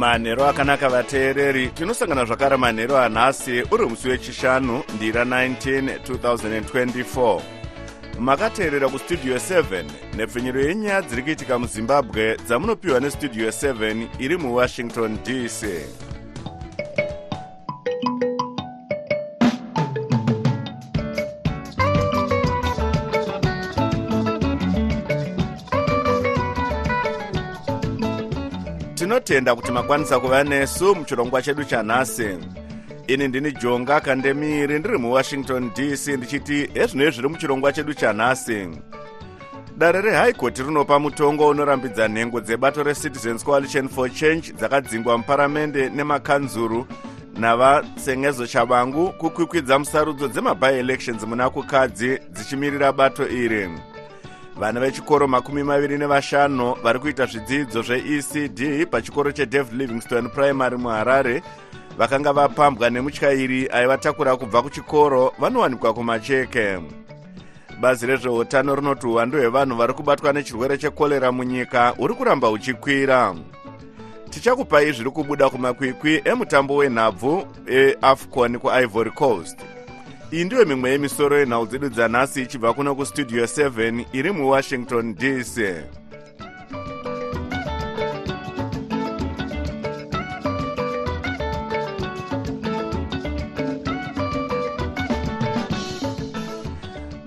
manhero akanaka vateereri. Tinosangana zvakare manhero anhasi uri musi wechishanu ndira 19 2024 makateerera kustudio 7 nepfenyero yenyaya dziri kuitika muzimbabwe dzamunopiwa nestudio 7 iri muwashington dc tinotenda kuti makwanisa kuva nesu muchirongwa chedu chanhasi. Ini ndini jonga kandemiri ndiri muwashington dc ndichiti hezvinoi zviri muchirongwa chedu chanhasi. Dare rehaikoti rinopa mutongo unorambidza nhengo dzebato recitizens coalition for change dzakadzingwa muparamende nemakanzuru navasengezo chavangu kukwikwidza musarudzo dzemabi-elections muna kukadzi dzichimirira bato iri vana vechikoro makumi maviri nevashanu vari kuita zvidzidzo zveecd pachikoro chedavid livingstone primary muharare. Vakanga vapambwa nemutyairi aivatakura kubva kuchikoro vanowanikwa kumacheke. Bazi rezveutano rinoti uwandu hwevanhu vari kubatwa nechirwere chekorera munyika huri kuramba huchikwira tichakupai zviri kubuda kumakwikwi emutambo wenhabvu eafcon kuivory coast iyi ndiyo mimwe yemisoro yenhau dzedu dzanhasi ichibva kuno kustudio 7 iri muwashington dc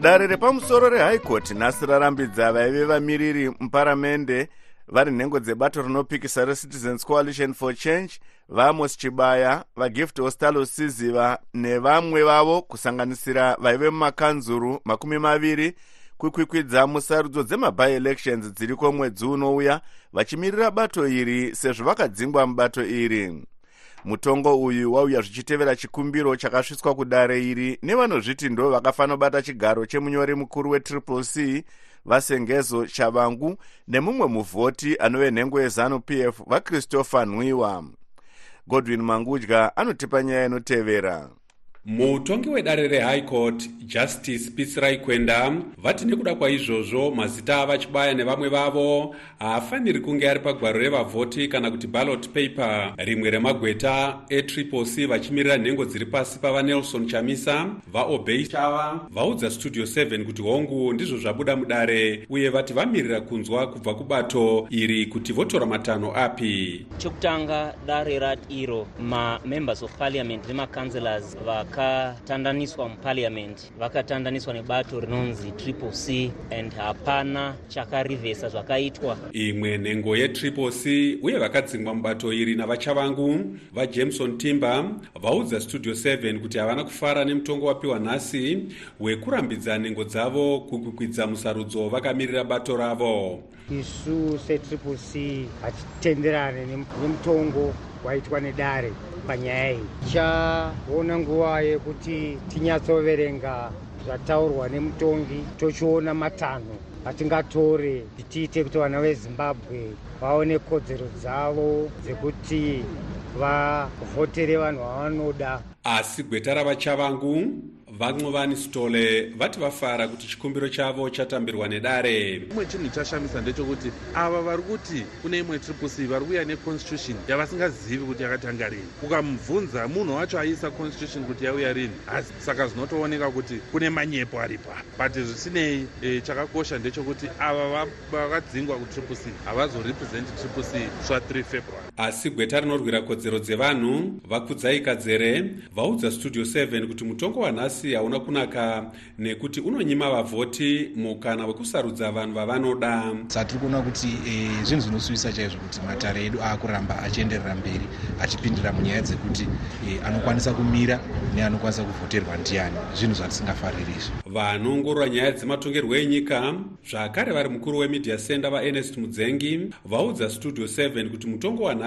dare repamusoro rehaikoti nhasi rarambidza vaive vamiriri muparamende vari nhengo dzebato rinopikisa recitizens coalition for change vamos chibaya vagift ostalo siziva nevamwe vavo kusanganisira vaive mumakanzuru makumi maviri kukwikwidza musarudzo dzemabi-elections dziriko mwedzi unouya vachimirira bato iri sezvo vakadzingwa mubato iri. Mutongo uyu wauya zvichitevera chikumbiro chakasvitswa kudare iri nevanozviti ndo vakafanobata chigaro chemunyori mukuru wetriple c vasengezo chavangu nemumwe muvhoti anove nhengo yezanup f vachristopher nwiwa godwin mangudya anotipa nyaya inotevera mutongi wedare rehigh court justice pitsirai kwenda vati nekuda kwaizvozvo mazita avachibaya nevamwe vavo haafaniri kunge ari pagwaro revavhoti kana kuti ballot paper. Rimwe remagweta etriple c vachimirira nhengo dziri pasi pavanelson chamisa vaobei chava vaudza studio 7 kuti hongu ndizvo zvabuda mudare uye vati vamirira kunzwa kubva kubato iri kuti votora matanho api. Chekutanga dare rairo mamembers of parliament nemacancelors vakatandaniswa mupariamendi vakatandaniswa nebato rinonzi triple c and hapana chakarivhesa zvakaitwa. Imwe nhengo yetriple c uye vakadzingwa mubato iri navachavangu vajameson timber vaudza studio 7 kuti havana kufara nemutongo wapiwa nhasi wekurambidza nhengo dzavo kukwikwidza musarudzo vakamirira bato ravo. Isu setriple c hatitenderane nemutongo waitwa nedare panyaya iyi. Tichaona nguva yekuti tinyatsoverenga zvataurwa nemutongi tochiona matanho atingatore kuti tiite kuti vana vezimbabwe vaone kodzero dzavo dzekuti vavhotere vanhu vavanoda. Asi gweta ravachavangu vanqovani stole vati vafara kuti chikumbiro chavo chatambirwa nedare. Imwe chinhu chashamisa ndechekuti ava vari kuti kune imwe triple c vari kuuya neconstitution yavasingazivi kuti yakatanga rini. Ukamubvunza munhu wacho aiisa constitution kuti yauya rini. Asi saka zvinotooneka kuti kune manyepo aripa but zvisinei e, chakakosha ndechekuti ava vakadzingwa kutriple c havazorepresenti triple c sva3 february asi gweta rinorwira kodzero dzevanhu vakudzai kadzere vaudza studio 7 kuti mutongo wanhasi nhasi hauna kunaka nekuti unonyima vavhoti mukana wekusarudza vanhu vavanoda. Satiri kuona kuti e, zvinhu zvinosuvisa chaizvo kuti matare edu aakuramba achienderera mberi achipindira munyaya dzekuti e, anokwanisa kumira neanokwanisa kuvhoterwa ndiani. Zvinhu zvatisingafariri izvo vanoongorora nyaya dzematongerwo enyika zvakare vari mukuru wemedia center vaernest mudzengi vaudza studio 7 kuti mutongo wanhasi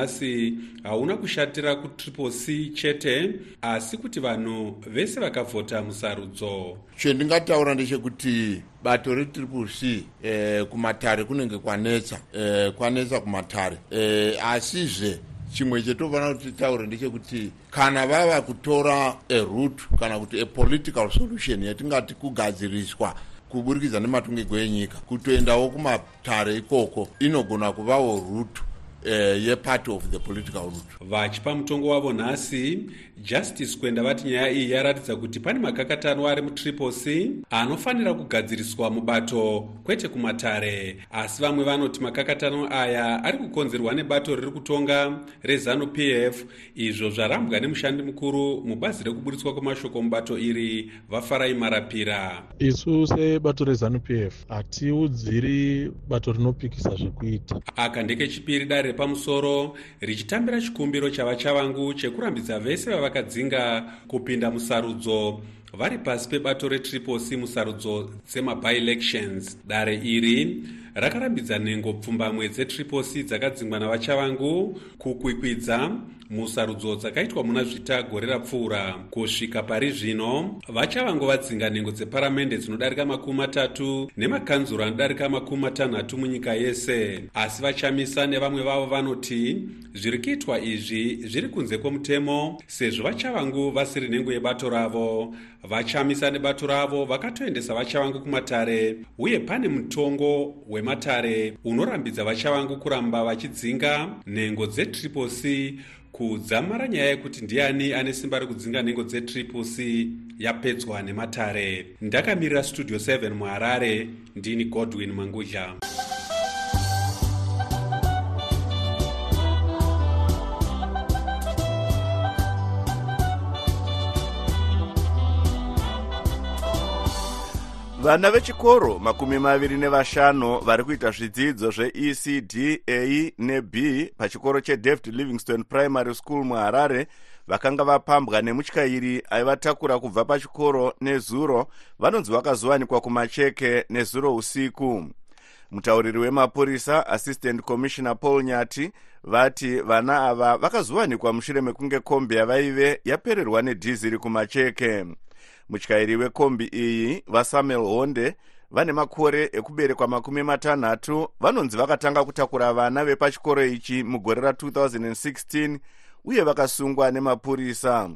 hauna kushatira kutriple c chete asi kuti vanhu vese vakavhota musarudzo. Chendingataura ndechekuti bato retriple c eh, kumatare kunenge kwanetsa eh, kwanetsa kumatare. Eh, asizve chimwe chetofanira kuti titaure ndechekuti kana vava kutora aroot kana kuti apolitical solution yatingati kugadziriswa kuburikidza nematongerwo enyika kutoendawo kumatare ikoko inogona kuvawo root uh, yeparty of the political root vachipa mutongo wavo nhasi justice kwenda vati nyaya iyi yaratidza kuti pane makakatano ari mutriple c anofanira kugadziriswa mubato kwete kumatare. Asi vamwe vanoti makakatano aya ari kukonzerwa nebato riri kutonga rezanu pf izvo zvarambwa nemushandi mukuru mubazi rekuburitswa kwemashoko mubato iri vafarai marapira. Isu sebato rezanu pf hatiudziri bato rinopikisa zvekuita. Aka ndekechipiri dare repamusoro richitambira chikumbiro chavachavangu chekurambidza vese vavakadzinga kupinda musarudzo vari pasi pebato retriple c musarudzo dzemabi-elections dare iri rakarambidza nhengo pfumbamwe dzetriple c dzakadzingwa navachavangu kukwikwidza musarudzo dzakaitwa muna zvita gore rapfuura kusvika pari zvino vachavango vadzinga nhengo dzeparamende dzinodarika makumi matatu nemakanzuro anodarika makumi matanhatu munyika yese. Asi vachamisa nevamwe vavo vanoti zviri kuitwa izvi zviri kunze kwomutemo sezvo vachavangu vasiri nhengo yebato ravo. Vachamisa nebato ravo vakatoendesa vachavangu kumatare uye pane mutongo wematare unorambidza vachavangu kuramba vachidzinga nhengo dzetriple c. Kudzamara nyaya yekuti ndiani ane simba rekudzinga nhengo dzetriple c yapedzwa nematare? Ndakamirira studio 7 muharare ndini godwin mangudla vana vechikoro makumi maviri nevashanu vari kuita zvidzidzo zveecd a neb pachikoro chedavid livingston primary school muharare. Vakanga vapambwa nemutyairi aivatakura kubva pachikoro nezuro. Vanonzi vakazowanikwa kumacheke nezuro usiku. Mutauriri wemapurisa assistant commissioner paul nyati vati vana ava vakazowanikwa mushure mekunge kombi yavaive yapererwa nedhiziri kumacheke mutyairi wekombi iyi vasamuel honde vane makore ekuberekwa makumi matanhatu. Vanonzi vakatanga kutakura vana vepachikoro ichi mugore ra2016 uye vakasungwa nemapurisa.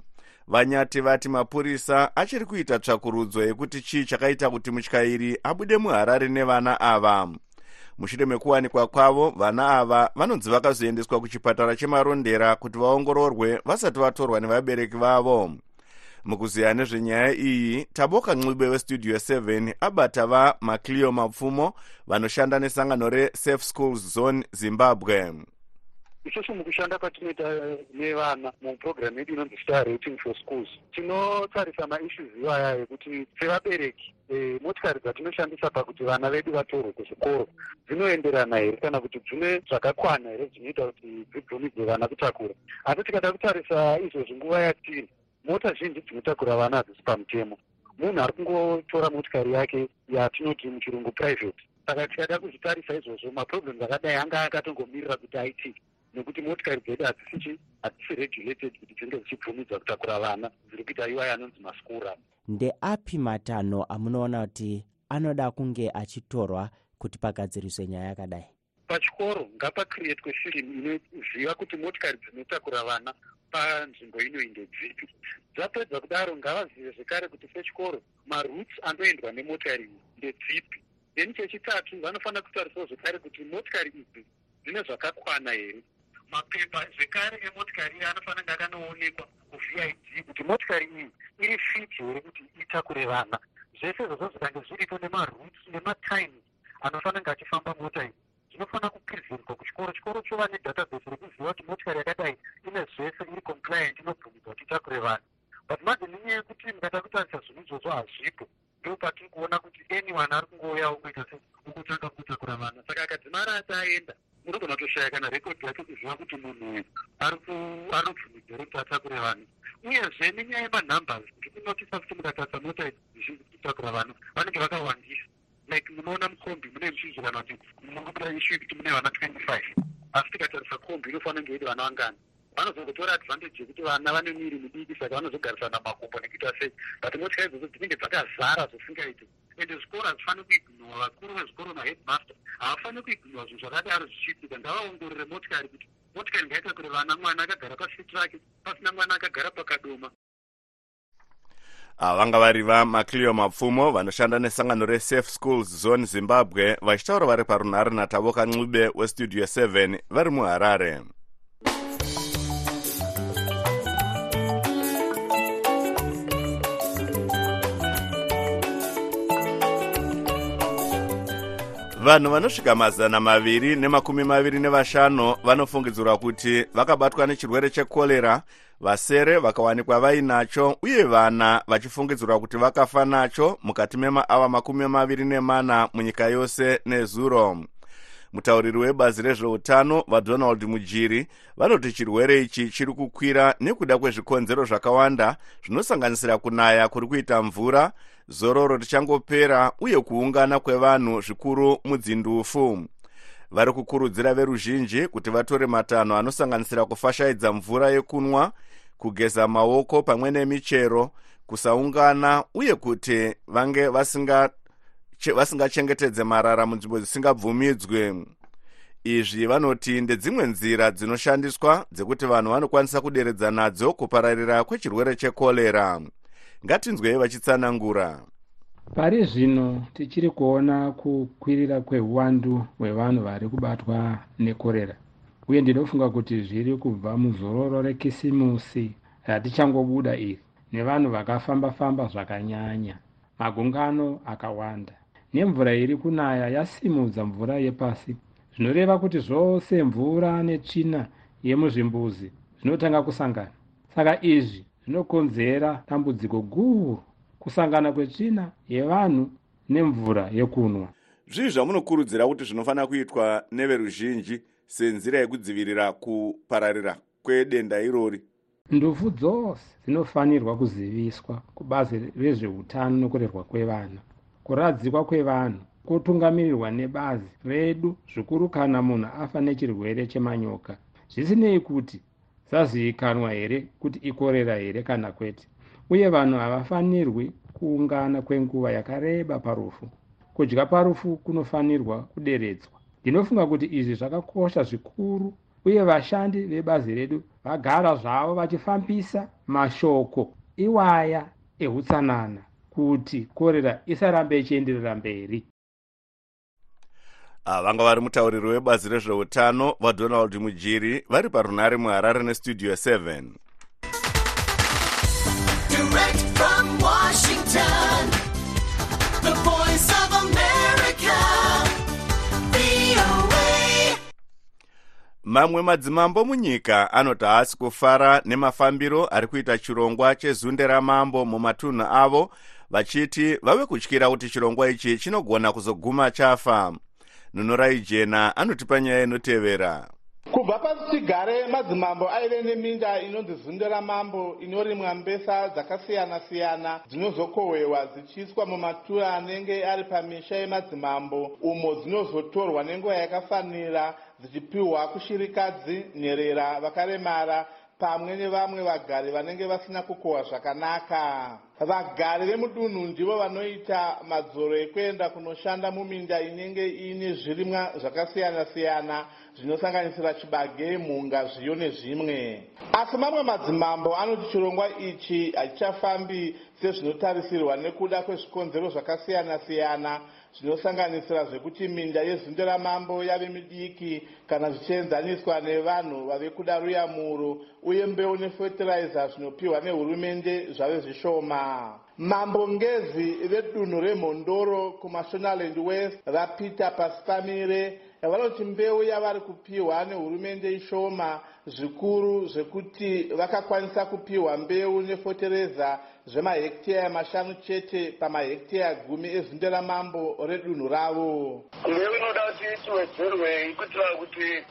Vanyati vati mapurisa achiri kuita tsvakurudzo yekuti chii chakaita kuti mutyairi abude muharare nevana ava. Mushure mekuwanikwa kwavo vana ava vanonzi vakazoendeswa kuchipatara chemarondera kuti vaongororwe vasati vatorwa nevabereki vavo mukuziya nezvenyaya iyi taboka ncube westudio 7 abata vamacleo mapfumo vanoshanda nesangano resafe schools zone zimbabwe. Isusu mukushanda kwatinoita nevana mupurogiramu yedu inonzi star rating for schools. Tinotarisa maissues ivaya ekuti sevabereki motikari dzatinoshandisa pakuti vana vedu vatorwe kuzvikoro dzinoenderana here kana kuti dzine zvakakwana here zvinoita kuti dzibvumidze vana kutakura. Asi tikada kutarisa izvozvi nguva yatiri mota zhinji dzinotakura vana hadzisi pamutemo. Munhu ari kungotora motikari yake yatinoti muchirungu private. Saka tikada kuzvitarisa izvozvo maproblems akadai anga akatongomirira kuti aitike nekuti motikari dzedu hadzisichi hadzisi regulated kuti dzinge dzichibvumidza kutakura vana. Dziri kuita iwai anonzi maskura ndeapi matanho amunoona kuti anoda kunge achitorwa kuti pagadziriswe nyaya yakadai? Pachikoro ngapacreatwe firimu inoziva kuti motikari dzinotakura vana panzvimbo ino ndedzipi dzapedza kudaro ngavazive zvekare kuti sechikoro maroots anoendwa nemotikari iyi ndedzipi then chechitatu vanofanira kutarisawo zvekare kuti motikari idzi dzine zvakakwana here. Mapepa zvekare emotikari iyi anofanira kunge akanoonekwa kuvid kuti motikari iyi iri fit here kuti itakure vana. Zvese izvozvo zvikange zviripo nemaroots nematimes anofanira kunge achifamba mota iyi zvinofanira kuprezentwa kuchikoro. Chikoro chova nedatabase rekuziva kuti motikari yakadai ine zvese iri compliant inobvumidzwa kuti itakure vanhu. But manje nenyaya yekuti mukada kutarisa zvinhu izvozvo hazvipo. Ndo patiri kuona kuti anyone ari kungouyawo kuita se ukutanga kutakura vana saka akadzimara ati aenda munogona kutoshaya kana rekodhi yacho kuziva kuti munhu uyu anobvumidzwa kuti atakure vanhu. Uyezve nenyaya yemanumbers ndikunotisa kuti mukatarisa mota zhinji kutakura vanhu vanenge vakawandisa like munoona mukombi mune muchinzirana kuti munobuda ishu yekuti mune vana twenty five asi tikatarisa kombi inofanira kunge iri vana vangani vanozongotora advantage yekuti vana vane miri midiki saka vanozogarisana makumbo nekuita sei but motya idzodzo dzinenge dzakazara zvisingaiti ende zvikoro hazvifaniri kuignora vakuru vezvikoro maheadmaster havafaniri kuignora zvinhu zvakadaro zvichiitika ngavaongorore motikari kuti motikari ngaitakure vana mwana akagara pasiti rake pasina mwana akagara pakadoma vanga vari vamacleo mapfumo vanoshanda nesangano resafe schools zone zimbabwe vachitaura vari parunhare natavoka ncube westudio 7 vari muharare vanhu vanosvika mazana maviri nemakumi maviri nevashanu vanofungidzirwa kuti vakabatwa nechirwere chekorera vasere vakawanikwa vainacho uye vana vachifungidzirwa kuti vakafa nacho mukati memaava makumi maviri nemana munyika yose nezuro mutauriri webazi rezveutano vadonald mujiri vanoti chirwere ichi chiri kukwira nekuda kwezvikonzero zvakawanda zvinosanganisira kunaya kuri kuita mvura zororo richangopera uye kuungana kwevanhu zvikuru mudzindufu vari kukurudzira veruzhinji kuti vatore matanho anosanganisira kufashaidza mvura yekunwa kugeza maoko pamwe nemichero kusaungana uye kuti vange vasinga vasingachengetedze marara munzvimbo dzisingabvumidzwe izvi vanoti ndedzimwe nzira dzinoshandiswa dzekuti vanhu vanokwanisa kuderedza nadzo kupararira kwechirwere chekorera ngatinzwei vachitsanangura. Pari zvino tichiri kuona kukwirira kweuwandu hwevanhu vari kubatwa nekorera uye ndinofunga kuti zviri kubva muzororo rekisimusi ratichangobuda iri nevanhu vakafamba-famba zvakanyanya. Magungano akawanda nemvura iri kunaya yasimudza mvura yepasi. Zvinoreva kuti zvose mvura netsvina yemuzvimbuzi zvinotanga kusangana. Saka izvi zvinokonzera dambudziko guru kusangana kwetsvina yevanhu nemvura yekunwa. Zvii zvamunokurudzira kuti zvinofanira kuitwa neveruzhinji senzira yekudzivirira kupararira kwedenda irori? Ndufu dzose dzinofanirwa kuziviswa kubazi rezveutano nokurerwa kwevana kuradzikwa kwevanhu kutungamirirwa nebazi redu zvikuru kana munhu afa nechirwere chemanyoka. Zvisinei kuti zazivikanwa here kuti ikorera here kana kwete uye vanhu havafanirwi kuungana kwenguva yakareba parufu. Kudya parufu kunofanirwa kuderedzwa. Ndinofunga kuti izvi zvakakosha zvikuru uye vashandi vebazi redu vagara zvavo vachifambisa mashoko iwaya eutsanana kuti korera isarambe ichienderera mberi. Vanga vari mutauriri webazi rezveutano vadonald mujiri vari parunhare muharare nestudio 7 Direct from Washington, the voice of mamwe madzimambo munyika anoti haasi kufara nemafambiro ari kuita chirongwa chezunde ramambo mumatunhu avo vachiti vave kutyira kuti chirongwa ichi chinogona kuzoguma chafa. Nunorai jena anotipa nyaya inotevera. Kubva pasi chigare madzimambo aive neminda inonzi zunde ramambo inorimwa mbesa dzakasiyana-siyana dzinozokohwewa dzichiiswa mumatura anenge ari pamisha yemadzimambo umo dzinozotorwa nenguva yakafanira dzichipiwa kushirikadzi nyerera vakaremara pamwe nevamwe vagari vanenge vasina kukohwa zvakanaka vagari vemudunhu ndivo vanoita madzoro ekuenda kunoshanda muminda inenge iine zvirimwa zvakasiyana-siyana zvinosanganisira chibage mhunga zviyo nezvimwe. Asi mamwe madzimambo anoti chirongwa ichi hachichafambi sezvinotarisirwa nekuda kwezvikonzero zvakasiyana-siyana zvinosanganisira zvekuti minda yezunde ramambo yave midiki kana zvichienzaniswa nevanhu vave kuda ruyamuro uye mbeu nefertilizer zvinopiwa nehurumende zvave zvishoma. Mambo ngezi vedunhu remhondoro kumashonaland west vapita pasi pamire vanoti mbeu yavari kupiwa nehurumende ishoma zvikuru zvekuti vakakwanisa kupiwa mbeu nefotereza zvemahekiteya mashanu chete pamahekiteya gumi ezinde ramambo redunhu ravo. Mbeu inoda kuti tiwedzerwei kuitira kuti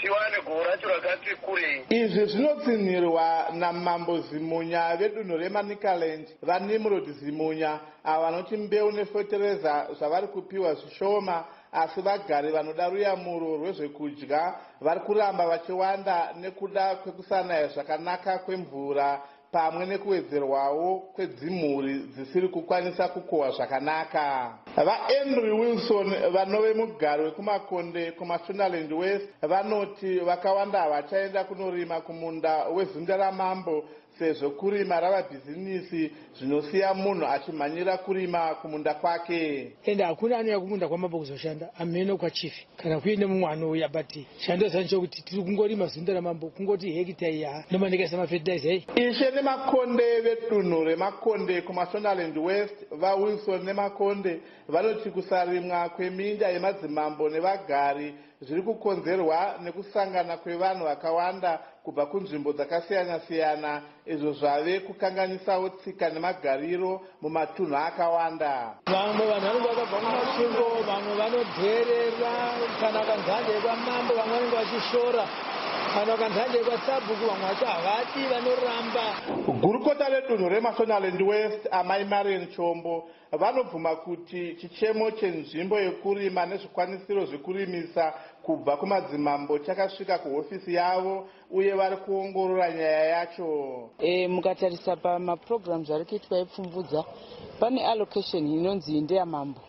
tiwane govo racho rakati kurei. Izvi zvinotsinhirwa namambo zimunya vedunhu remanicaland vanimrod zimunya ava vanoti mbeu nefotereza zvavari kupiwa zvishoma asi vagari vanoda ruyamuro rwezvekudya vari kuramba vachiwanda nekuda kwekusanaya zvakanaka kwemvura pamwe nekuwedzerwawo kwedzimhuri dzisiri kukwanisa kukohwa zvakanaka. Vaandrew wilson vanove mugari wekumakonde kumashonaland west vanoti vakawanda havachaenda kunorima kumunda wezinde ramambo sezvo kurima rava bhizinisi zvinosiya munhu achimhanyira kurima kumunda kwake. Ende hakuna anouya kumunda kwamambo kuzoshanda amhene kwachifi. Kana kuine mumwe anouya but chando zani chokuti tiri kungorima zinde ramambo kungoti hekita iya nomanekaisa mafetilizer ei ishe nemakonde vedunhu remakonde kumashonaland west vawilson nemakonde vanoti kusarimwa kweminda yemadzimambo nevagari zviri kukonzerwa nekusangana kwevanhu vakawanda kubva kunzvimbo dzakasiyana-siyana. Izvo zvave kukanganisawo tsika nemagariro mumatunhu akawanda. Vamwe vanhu vanenge vakabva kumasvingo vamwe vanodherera kana kanzande yekwamambo vamwe vanenge vachishora kana kanzande yekwasabhuku vamwe vacho havati vanoramba. Gurukota redunhu remashonaland west amai marian chombo vanobvuma kuti chichemo chenzvimbo yekurima nezvikwanisiro zvekurimisa kubva kumadzimambo chakasvika kuhofisi yavo uye vari kuongorora nyaya yacho. E, mukatarisa pamaprograms ari kuitwa epfumvudza pane allocation inonzi ndeyamambo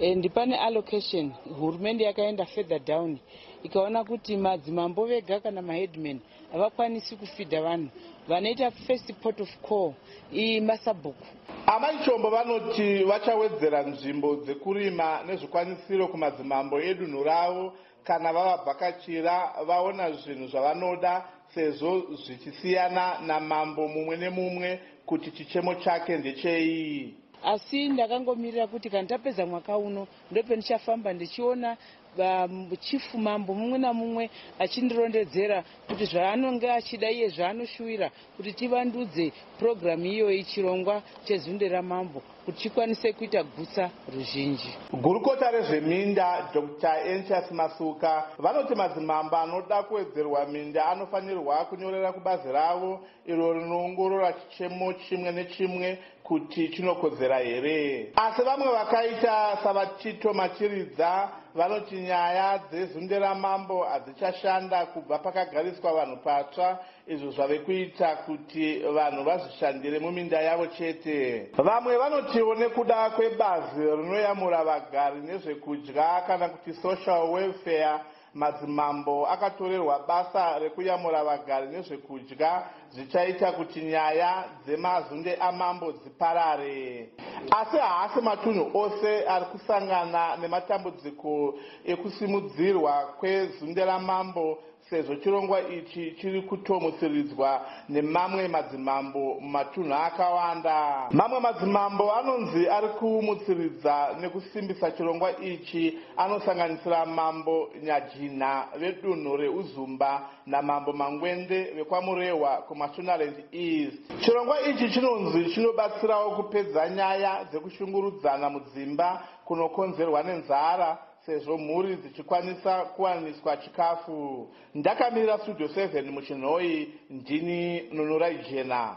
and pane allocation hurumende yakaenda further down ikaona kuti madzimambo vega kana maheadman havakwanisi kufidha vanhu. Vanoita first port of call imasabhuku amai chombo vanoti vachawedzera nzvimbo dzekurima nezvikwanisiro kumadzimambo edunhu ravo kana vavabvakachira vaona zvinhu zvavanoda sezvo zvichisiyana namambo mumwe nemumwe kuti chichemo chake ndechei. Asi ndakangomirira kuti kana tapedza mwaka uno ndopendichafamba ndichiona chifu mambo mumwe namumwe achindirondedzera kuti zvaanonge achida iye zvaanoshuwira kuti tivandudze purogiramu iyoyi chirongwa chezunde ramambo. Kuti chikwanise kuita gutsa ruzhinji. Gurukota rezveminda dr. Enchas masuka vanoti madzimambo anoda kuwedzerwa minda anofanirwa kunyorera kubazi ravo iro rinoongorora chichemo chimwe nechimwe kuti chinokodzera here. Asi vamwe vakaita savatito machiridza vanoti nyaya dzezunde ramambo hadzichashanda kubva pakagariswa vanhu patsva izvo zvave kuita kuti vanhu vazvishandire muminda yavo chete. Vamwe vanotiwo nekuda kwebazi rinoyamura vagari nezvekudya kana kuti social welfare. Madzimambo akatorerwa basa rekuyamura vagari nezvekudya. Zvichaita kuti nyaya dzemazunde amambo dziparare. Asi haasi matunhu ose ari kusangana nematambudziko ekusimudzirwa kwezunde ramambo sezvo chirongwa ichi chiri kutomutsiridzwa nemamwe madzimambo mumatunhu akawanda. Mamwe madzimambo anonzi ari kumutsiridza nekusimbisa chirongwa ichi anosanganisira mambo nyajina vedunhu reuzumba namambo mangwende vekwamurehwa kumashonaland east. Chirongwa ichi chinonzi chinobatsirawo kupedza nyaya dzekushungurudzana mudzimba kunokonzerwa nenzara sezvo mhuri dzichikwanisa kuwaniswa chikafu. Ndakamirira studio 7 muchinhoi ndini nunurai jena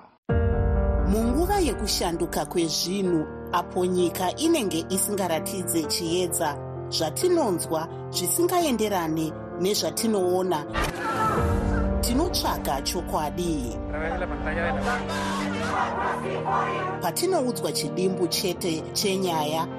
munguva yekushanduka kwezvinhu apo nyika inenge isingaratidze chiedza zvatinonzwa zvisingaenderane nezvatinoona. Tinotsvaga chokwadi. Patinoudzwa chidimbu chete chenyaya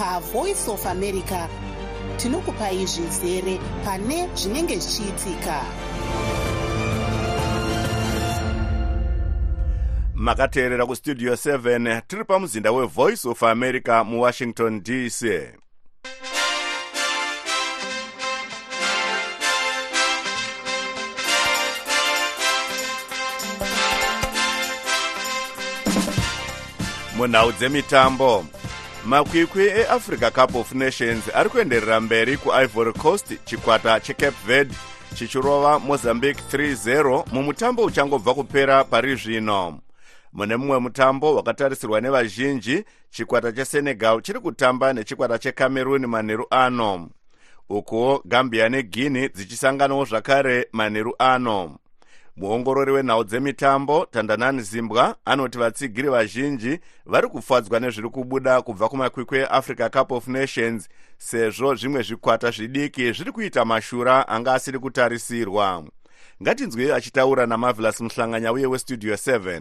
pavoice of america. Tinokupai zvizere pane zvinenge zvichiitika. Makateerera kustudio 7 tiri pamuzinda wevoice of america muwashington dc munhau dzemitambo makwikwi eafrica cup of nations ari kuenderera mberi kuivory coast chikwata checape verde chichirova mozambique 3-0 mumutambo uchangobva kupera pari zvino. Mune mumwe mutambo wakatarisirwa nevazhinji chikwata chesenegal chiri kutamba nechikwata checameroon manheru ano. Ukuwo gambia neguinea dzichisanganawo zvakare manheru ano muongorori wenhau dzemitambo tandanani zimbwa anoti vatsigiri vazhinji vari kufadzwa nezviri kubuda kubva kumakwikwi eafrica cup of nations sezvo zvimwe zvikwata zvidiki zviri kuita mashura anga asiri kutarisirwa. Ngatinzwei achitaura namavelas muhlanganya uye westudio 7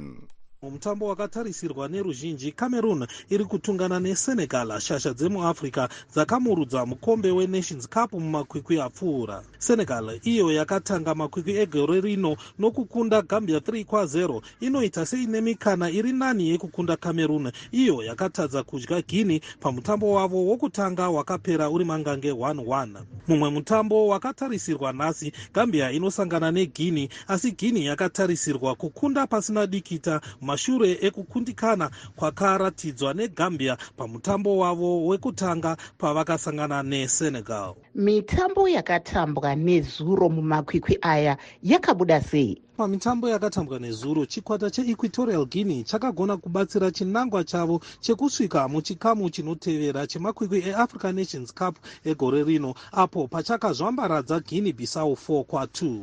mumutambo wakatarisirwa neruzhinji cameroon iri kutungana nesenegal shasha dzemuafrica dzakamurudza mukombe wenations cup mumakwikwi apfuura. Senegal iyo yakatanga makwikwi egore rino nokukunda gambia 3 kwa0 inoita seine mikana iri nani yekukunda cameroon. Iyo yakatadza kudya guinea pamutambo wavo wokutanga wakapera uri mangange 11 mumwe mutambo wakatarisirwa nhasi gambia inosangana neguinea asi guinea yakatarisirwa kukunda pasina dikita mashure ekukundikana kwakaratidzwa negambia pamutambo wavo wekutanga pavakasangana nesenegal. Mitambo yakatambwa nezuro mumakwikwi aya yakabuda sei? Pamitambo yakatambwa nezuro chikwata cheequatorial guinea chakagona kubatsira chinangwa chavo chekusvika muchikamu chinotevera chemakwikwi eafrica nations cup egore rino apo pachakazvambaradza guinea bissau 4 kwa2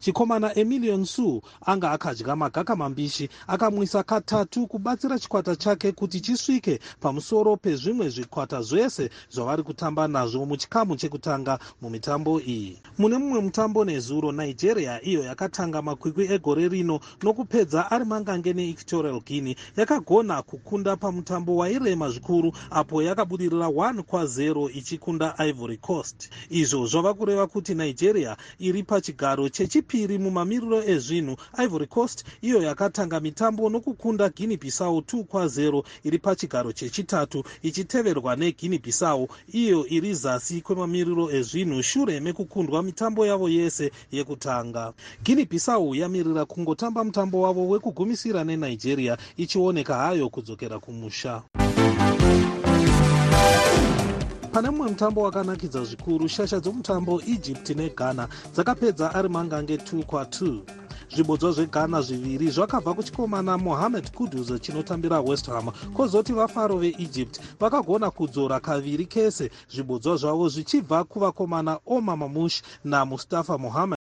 chikomana emilion su anga akadya magaka mambishi akamwisa katatu kubatsira chikwata chake kuti chisvike pamusoro pezvimwe zvikwata zvese zvavari kutamba nazvo muchikamu chekutanga mumitambo iyi. Mune mumwe mutambo nezuro nigeria iyo yakatanga makwikwi egore rino nokupedza ari mangange neequatorial guinea yakagona kukunda pamutambo wairema zvikuru apo yakabudirira 1 kwa0 ichikunda ivory coast. Izvo zvava kureva kuti nigeria iri pachigaro chechipiri mumamiriro ezvinhu. Ivory coast iyo yakatanga mitambo nokukunda guinea bissau 2 kwa0 iri pachigaro chechitatu ichiteverwa neguinea bissau. Iyo iri zasi kwemamiriro ezvinhu shure mekukundwa mitambo yavo yese yekutanga. Guinea bissau yamirira kungotamba mutambo wavo wekugumisira nenigeria ichioneka hayo kudzokera kumusha pane mumwe mutambo wakanakidza zvikuru shasha dzomutambo egypt neghana dzakapedza ari mangange 2 kwa2 zvibodzwa zveghana zviviri zvakabva kuchikomana mohamed kudus chinotambira west ham. Kwozoti vafaro veegypt vakagona kudzora kaviri kese. Zvibodzwa zvavo zvichibva kuvakomana oma mamush namustafa mohamed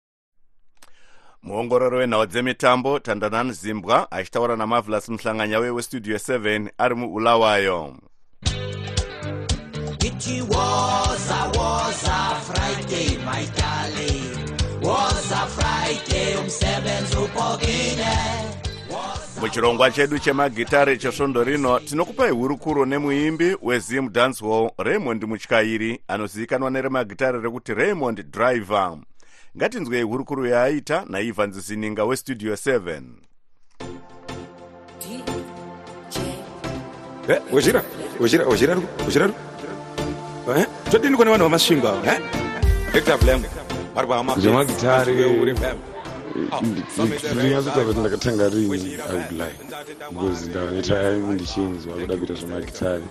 muongorori wenhau dzemitambo tandanani zimbwa achitaura namavelas muhlanganya wewestudio 7 ari muulawayo It was a was a Friday, my darling. Was a Friday, umsebenzi upokile. muchirongwa chedu chemagitare chesvondo rino tinokupai hurukuro nemuimbi wezim dancehall raymond mutyairi anozivikanwa neremagitare rekuti raymond driver ngatinzwei hurukuro yaaita naivan zizininga westudio 7 wezvira wezvira wezvira wezvira todini kune vanhu vamasvingo ava hector blam vari zvemagitare ndinyatsota kuti ndakatanga rini i would lie because ndava netime ndichinzwa kuda kuita zvemagitare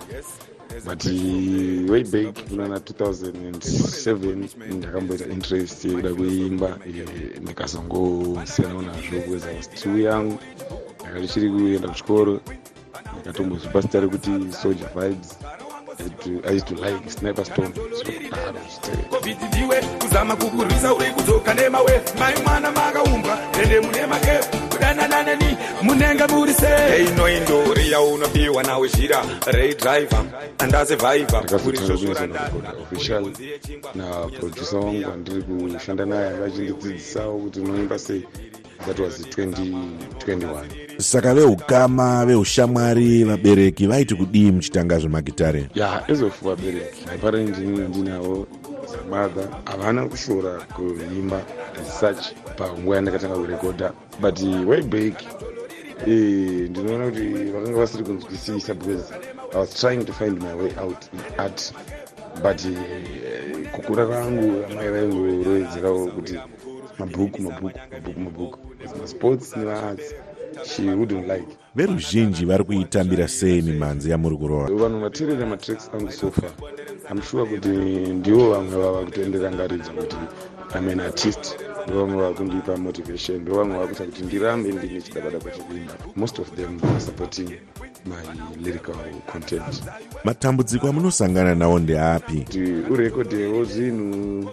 but way back kunana 2007 ndakamboita interest yekuda kuimba ndikazongosiyanawo nazvo because i was too young. Ndakati chiri kuenda kuchikoro ndakatombozvipa zita rekuti soldier vibes I used to like sniper storm. So covid ndiwe kuzama kukurwisa uri kudzoka nemawe. Mai mwana makaumbwa ende mune make. Kudanananeni munenge muri sei inoindori yaunopiwa nawe zhira rei driver andazevhaivha official naproducer wangu andiri kushanda naye anga achindidzidzisawo kuti unoimba sei that was 2021 saka veukama veushamwari vabereki vaiti kudii muchitanga zvemagitare ya as of vabereki apare ndinavo mother havana kushora kuimba such panguva yandakatanga kurekodha but way back eh, ndinoona kuti vakanga vasiri kunzwisisa because i was trying to find my way out in art. But eh, kukura kwangu amai vaingorowedzerawo kuti mabhuku mabhuku mabhuku mabhuku masports nemaarts she wouldn't like. veruzhinji vari kuitambira sei mimhanzi yamuri kurova vanhu vateerera matracks angu sofa am sure kuti ndivo vamwe vava kutondirangaridza kuti am an artist. Ndovamwe vava kundipa motivation. Ndovamwe vava kuita kuti ndirambe ndine chidakadakwa chekuimba most of them are supporting my lyrical content. Matambudziko amunosangana nawo ndeapi? Kuti urekodhewo zvinhu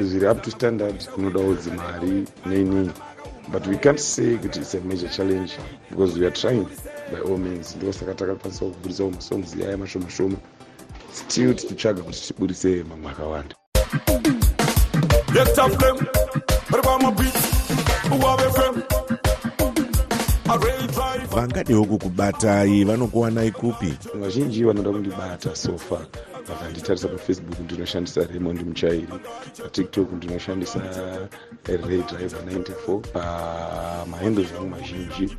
zviri up to standard? Kunodawo dzimari neinii but we can't say kuti its a major challenge because we are trying by all means. Ndosaka takakwanisa kubuditsawo masongs yaya mashoma shoma still tichitsvaga kuti tibudise mamwe akawanda vangadewo kukubatai vanokuwanai kupi vazhinji vanoda kundibata sofa vakanditarisa pafacebook ndinoshandisa raymond muchairi patiktok ndinoshandisa ray driver 94 pamahendles angu mazhinji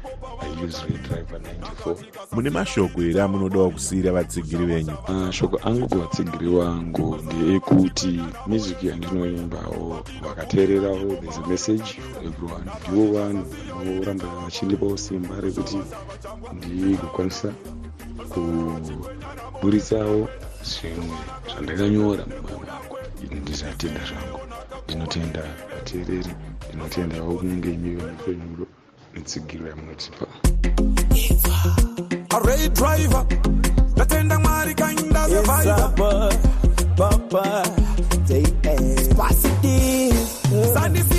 iuse ray driver 94 mune mashoko here amunodawo kusiyira vatsigiri venyu? Mashoko angu kuvatsigiri vangu ndeekuti music yandinoimbawo vakateererawo there's a message for everyone. Ndivo vanhu vanoramba vachindipawo simba rekuti ndigokwanisa kuburitsawo zvimwe zvandakanyora mumwoyo mangu ndizatenda zvangu ndinotenda vateereri ndinotendawo kunenge imiwo mufenyuro netsigiro yamunotipa Array driver, natenda mwari kainda survivor. Papa, they Spasity. Sandisiye maide,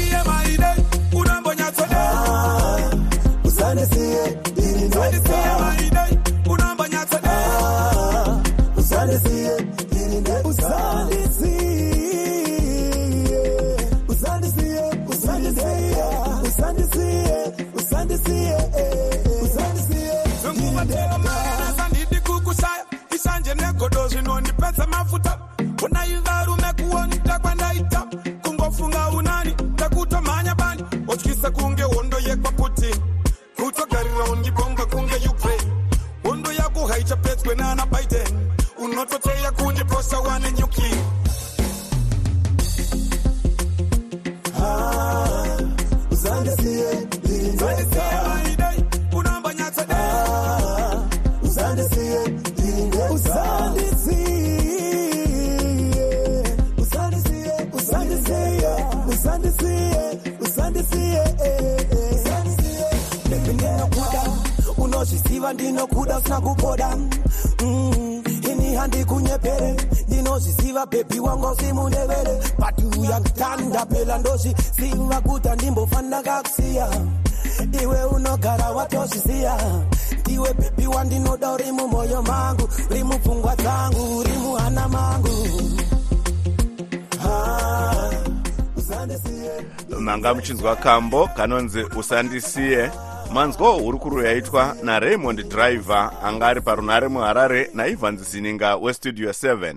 manga muchinzwa kambo kanonzi usandisiye. Manzwa hurukuro yaitwa naraymond driver anga ari parunare muharare naivans zininga westudio 7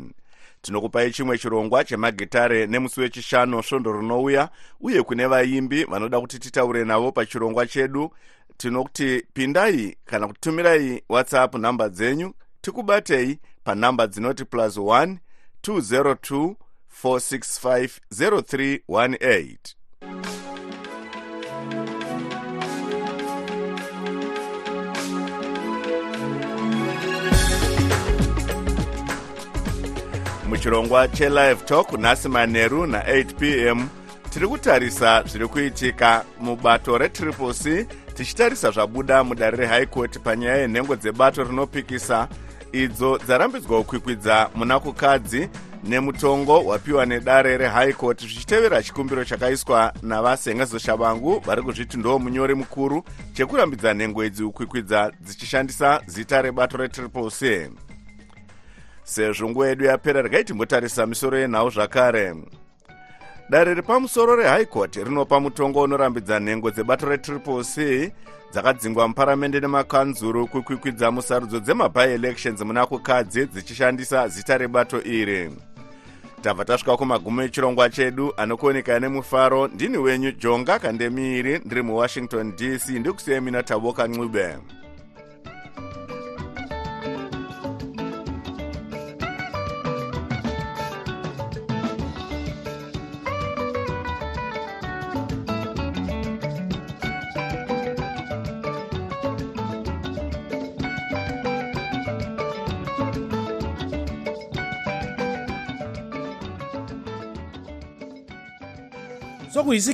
tinokupai chimwe chirongwa chemagitare nemusi wechishanu svondo rinouya uye kune vaimbi vanoda kuti titaure navo pachirongwa chedu. Tinokuti pindai kana kutumirai whatsapp nhamba dzenyu tikubatei panhamba dzinoti plus 1 202 465 0318 muchirongwa chelive talk nhasi manheru na8 p m tiri kutarisa zviri kuitika mubato retriple c tichitarisa zvabuda mudare rehigh court panyaya yenhengo dzebato rinopikisa idzo dzarambidzwa kukwikwidza muna kukadzi nemutongo wapiwa nedare rehigh court zvichitevera chikumbiro chakaiswa navasengezo shavangu vari kuzviti ndo munyori mukuru chekurambidza nhengo idzi kukwikwidza dzichishandisa zita rebato retriple c. Sezvo nguva yedu yapera regai timbotarisa misoro yenhau zvakare dare repamusoro court rinopa mutongo unorambidza nhengo dzebato retriple c dzakadzingwa muparamende nemakanzuru kukwikwidza musarudzo dzemabi elections muna kukadzi dzichishandisa zita rebato iri. Tabva tasvika kumagumo echirongwa chedu anokuoneka nemufaro ndini wenyu jonga kandemiri ndiri muwashington dc ndikusiyai mina tavoka ncube sokuyisi